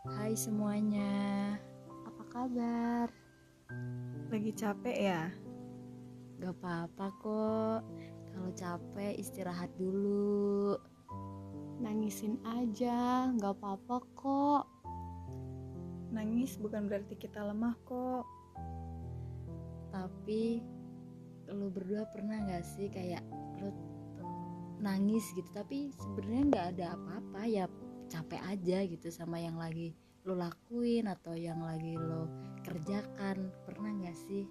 Hai semuanya, apa kabar? Lagi capek ya? Gak apa-apa kok, kalau capek istirahat dulu. Nangisin aja, gak apa-apa kok. Nangis bukan berarti kita lemah kok. Tapi lu berdua pernah gak sih kayak lu nangis gitu tapi sebenarnya nggak ada apa-apa ya capek aja gitu sama yang lagi lo lakuin atau yang lagi lo kerjakan pernah nggak sih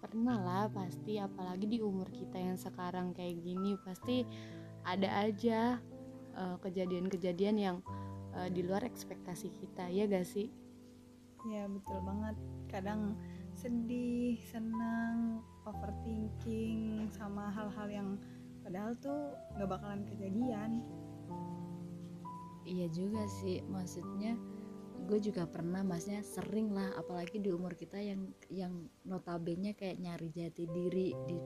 Pernah lah pasti, apalagi di umur kita yang sekarang kayak gini pasti ada aja eh, kejadian-kejadian yang eh, di luar ekspektasi kita, ya gak sih? Ya betul banget. Kadang sedih, senang, overthinking sama hal-hal yang padahal tuh nggak bakalan kejadian. Iya juga sih maksudnya gue juga pernah maksudnya sering lah apalagi di umur kita yang yang notabene kayak nyari jati diri di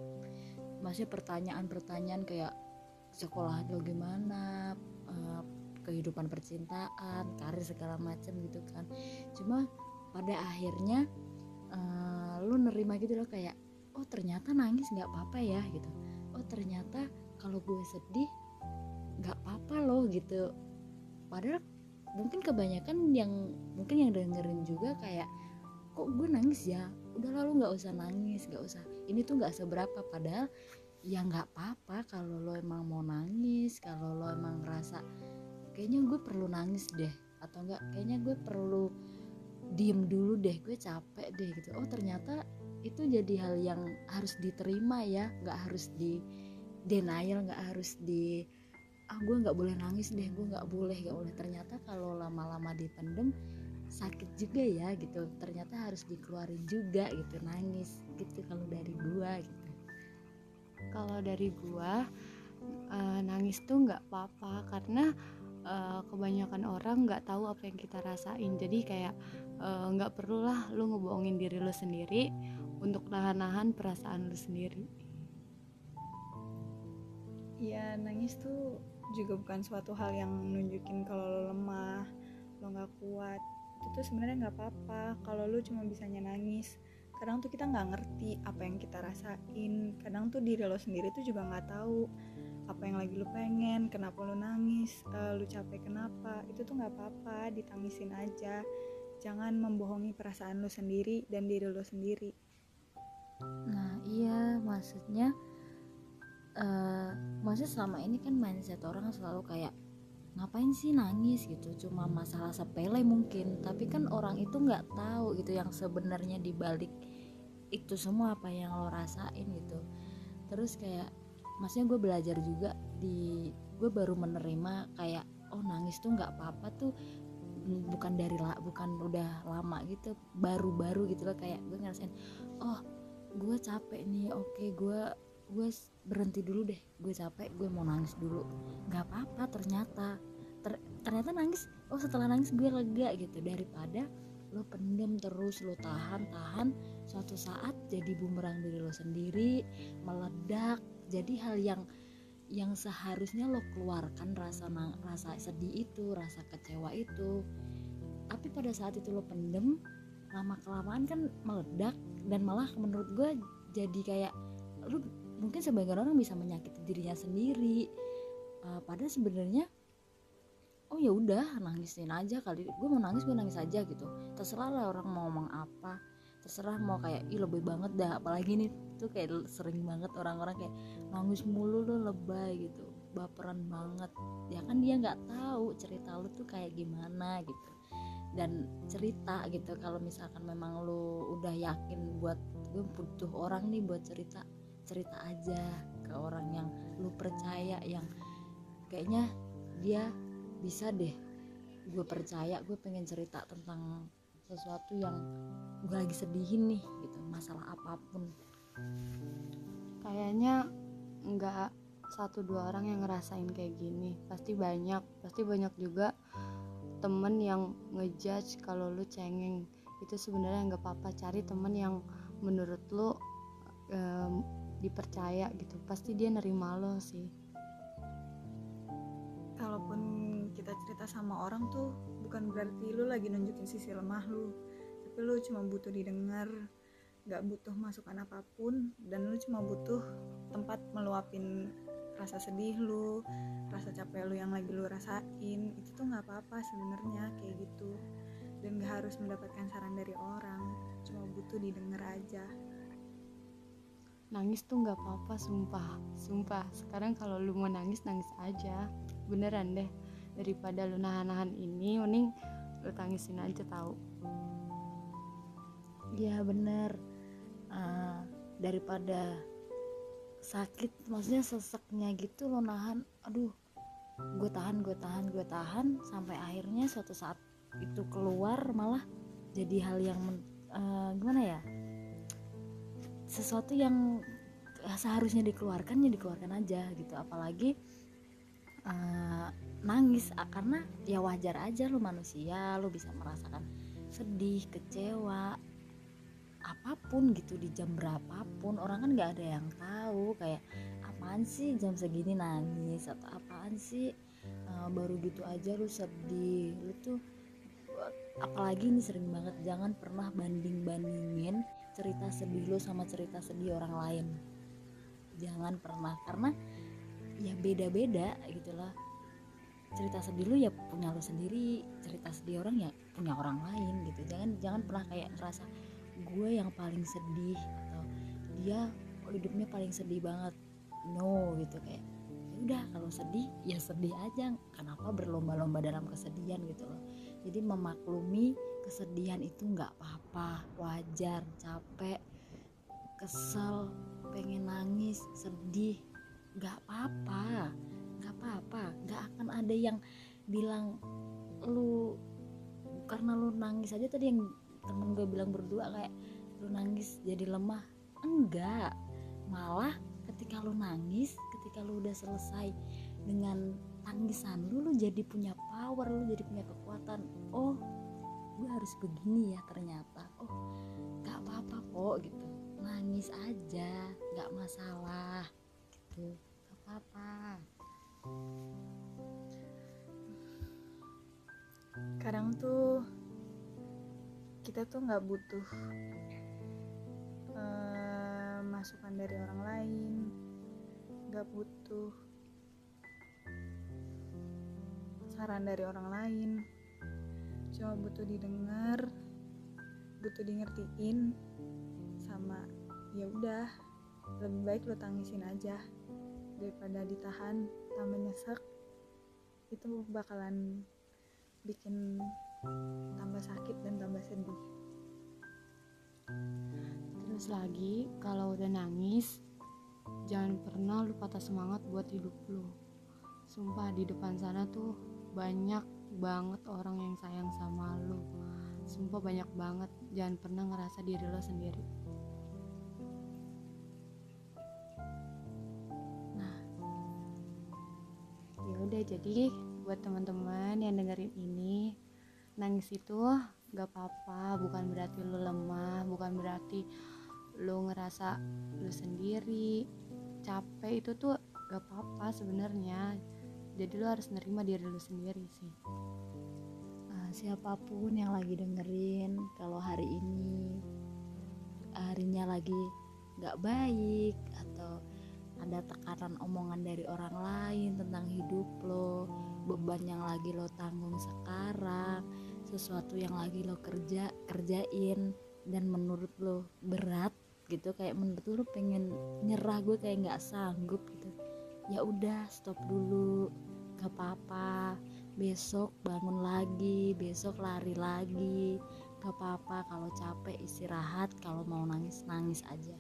maksudnya pertanyaan-pertanyaan kayak sekolah lo gimana eh, kehidupan percintaan karir segala macam gitu kan. Cuma pada akhirnya eh, lu nerima gitu loh kayak oh ternyata nangis nggak apa-apa ya gitu. Oh ternyata kalau gue sedih nggak apa-apa loh gitu padahal mungkin kebanyakan yang mungkin yang dengerin juga kayak kok gue nangis ya? Udah lalu nggak usah nangis nggak usah. Ini tuh nggak seberapa padahal ya nggak apa-apa kalau lo emang mau nangis kalau lo emang ngerasa kayaknya gue perlu nangis deh atau enggak kayaknya gue perlu diem dulu deh gue capek deh gitu. Oh ternyata itu jadi hal yang harus diterima ya nggak harus di denial nggak harus di ah gue nggak boleh nangis deh gue nggak boleh nggak boleh ternyata kalau lama-lama dipendem sakit juga ya gitu ternyata harus dikeluarin juga gitu nangis gitu kalau dari gua gitu Kalau dari gua eh, nangis tuh nggak apa-apa karena eh, kebanyakan orang nggak tahu apa yang kita rasain. Jadi kayak eh, nggak perlulah lu ngebohongin diri lu sendiri untuk nahan-nahan perasaan lu sendiri. Ya nangis tuh juga bukan suatu hal yang nunjukin kalau lo lemah, lo nggak kuat. Itu tuh sebenarnya nggak apa-apa kalau lo cuma bisanya nangis. Kadang tuh kita nggak ngerti apa yang kita rasain. Kadang tuh diri lo sendiri tuh juga nggak tahu apa yang lagi lo pengen, kenapa lo nangis, eh, lo capek kenapa. Itu tuh nggak apa-apa, ditangisin aja. Jangan membohongi perasaan lo sendiri dan diri lo sendiri. nah iya maksudnya eh maksudnya selama ini kan mindset orang selalu kayak ngapain sih nangis? gitu. Cuma masalah sepele mungkin. Tapi kan orang itu nggak tahu gitu yang sebenarnya dibalik itu semua apa yang lo rasain gitu. Terus kayak maksudnya gue belajar juga di gue baru menerima kayak oh nangis tuh nggak apa-apa tuh bukan dari la, bukan udah lama gitu baru-baru gitu loh. Kayak gue ngerasain oh gue capek nih oke gue gue berhenti dulu deh. Gue capek gue mau nangis dulu. Nggak apa-apa ternyata. Ter- ternyata nangis oh setelah nangis gue lega gitu. Daripada lo pendem terus lo tahan tahan suatu saat jadi bumerang diri lo sendiri meledak. Jadi hal yang yang seharusnya lo keluarkan rasa nang- rasa sedih itu rasa kecewa itu. Tapi pada saat itu lo pendem lama kelamaan kan meledak dan malah menurut gue jadi kayak lu mungkin sebagian orang bisa menyakiti dirinya sendiri. Eh, padahal sebenarnya oh ya udah nangisin aja kali. Gue mau nangis gue nangis aja gitu. Terserah lah orang mau ngomong apa. Terserah mau kayak ih lebih banget dah. Apalagi nih tuh kayak sering banget orang-orang kayak nangis mulu lu lebay gitu. Baperan banget. Ya kan dia nggak tahu cerita lu tuh kayak gimana gitu. Dan cerita gitu kalau misalkan memang lu udah yakin buat gue butuh orang nih buat cerita cerita aja ke orang yang lu percaya yang kayaknya dia bisa deh gue percaya gue pengen cerita tentang sesuatu yang gue lagi sedihin nih gitu masalah apa pun Kayaknya nggak satu dua orang yang ngerasain kayak gini. Pasti banyak, pasti banyak juga temen yang ngejudge kalau lu cengeng. Itu sebenarnya nggak apa-apa. Cari temen yang menurut lu em, dipercaya gitu. Pasti dia nerima lo sih. kalaupun kita cerita sama orang tuh bukan berarti lu lagi nunjukin sisi lemah lu tapi lu cuma butuh didengar gak butuh masukan apa pun dan lu cuma butuh tempat meluapin rasa sedih lu rasa capek lu yang lagi lu rasain itu tuh nggak apa-apa sebenarnya kayak gitu dan gak harus mendapatkan saran dari orang cuma butuh didengar aja nangis tuh nggak apa-apa sumpah. Sumpah sekarang kalau lu mau nangis nangis aja. Beneran deh. Daripada lu nahan-nahan ini mending lu tangisin aja tahu Iya bener. Uh, daripada sakit maksudnya seseknya gitu lo nahan aduh gue tahan gue tahan gue tahan sampai akhirnya suatu saat itu keluar malah jadi hal yang uh, gimana ya sesuatu yang seharusnya dikeluarkan ya dikeluarkan aja gitu. Apalagi uh, nangis karena ya wajar aja lo manusia lo bisa merasakan sedih kecewa apa pun gitu di jam berapapun orang kan nggak ada yang tahu kayak apaan sih jam segini nangis? atau apaan sih? Uh, baru gitu aja lu sedih lu tuh apalagi ini sering banget jangan pernah banding bandingin cerita sedih lu sama cerita sedih orang lain. Jangan pernah karena ya beda beda gitulah cerita sedih lu ya punya lu sendiri cerita sedih orang ya punya orang lain gitu. Jangan jangan pernah kayak ngerasa gue yang paling sedih atau dia hidupnya paling sedih banget. No gitu kayak ya udah kalau sedih ya sedih aja. Kenapa berlomba-lomba dalam kesedihan gitu loh. Jadi memaklumi kesedihan itu nggak apa-apa. Wajar capek kesel pengen nangis sedih. Nggak apa-apa. Nggak apa-apa. Nggak akan ada yang bilang lu karena lu nangis aja tadi yang temen gue bilang berdua kayak lu nangis jadi lemah. Enggak. Malah ketika lu nangis ketika lu udah selesai dengan tangisan lu lu jadi punya power lu jadi punya kekuatan. Oh gue harus begini ya ternyata. Oh gak apa-apa kok gitu. Nangis aja gak masalah gitu. Gak apa-apa. Kadang tuh kita tuh nggak butuh uh, masukan dari orang lain. Nggak butuh saran dari orang lain cuma butuh didengar butuh di ngertiin sama ya udah lebih baik lo tangisin aja daripada ditahan tambah nyesek. Itu bakalan bikin tambah sakit dan tambah sedih. Terus lagi kalau udah nangis jangan pernah lu patah semangat buat hidup lu. Sumpah di depan sana tuh banyak banget orang yang sayang sama lu sumpah banyak banget. Jangan pernah ngerasa diri lo sendiri. Nah ya udah jadi buat teman-teman yang dengerin ini nangis itu gak apa-apa. Bukan berarti lu lemah bukan berarti lu ngerasa lu sendiri. Capek itu tuh gak apa-apa sebenarnya jadi lu harus nerima diri lu sendiri sih. Nah, siapa pun yang lagi dengerin kalau hari ini harinya lagi gak baik atau ada tekanan omongan dari orang lain tentang hidup lo beban yang lagi lo tanggung sekarang sesuatu yang lagi lo kerja kerjain dan menurut lo berat gitu kayak menurut lo pengen nyerah gue kayak nggak sanggup gitu ya udah stop dulu. Gak apa-apa. Besok bangun lagi besok lari lagi. Gak apa-apa kalau capek istirahat kalau mau nangis nangis aja.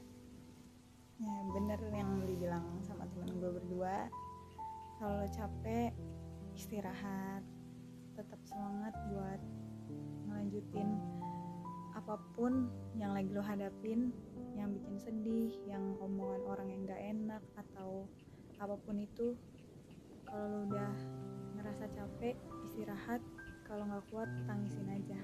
Ya bener yang dibilang sama temen gue berdua. Kalau capek istirahat. Tetap semangat buat ngelanjutin apa pun yang lagi lo hadapin apa pun itu kalau lo udah ngerasa capek istirahat kalau nggak kuat tangisin aja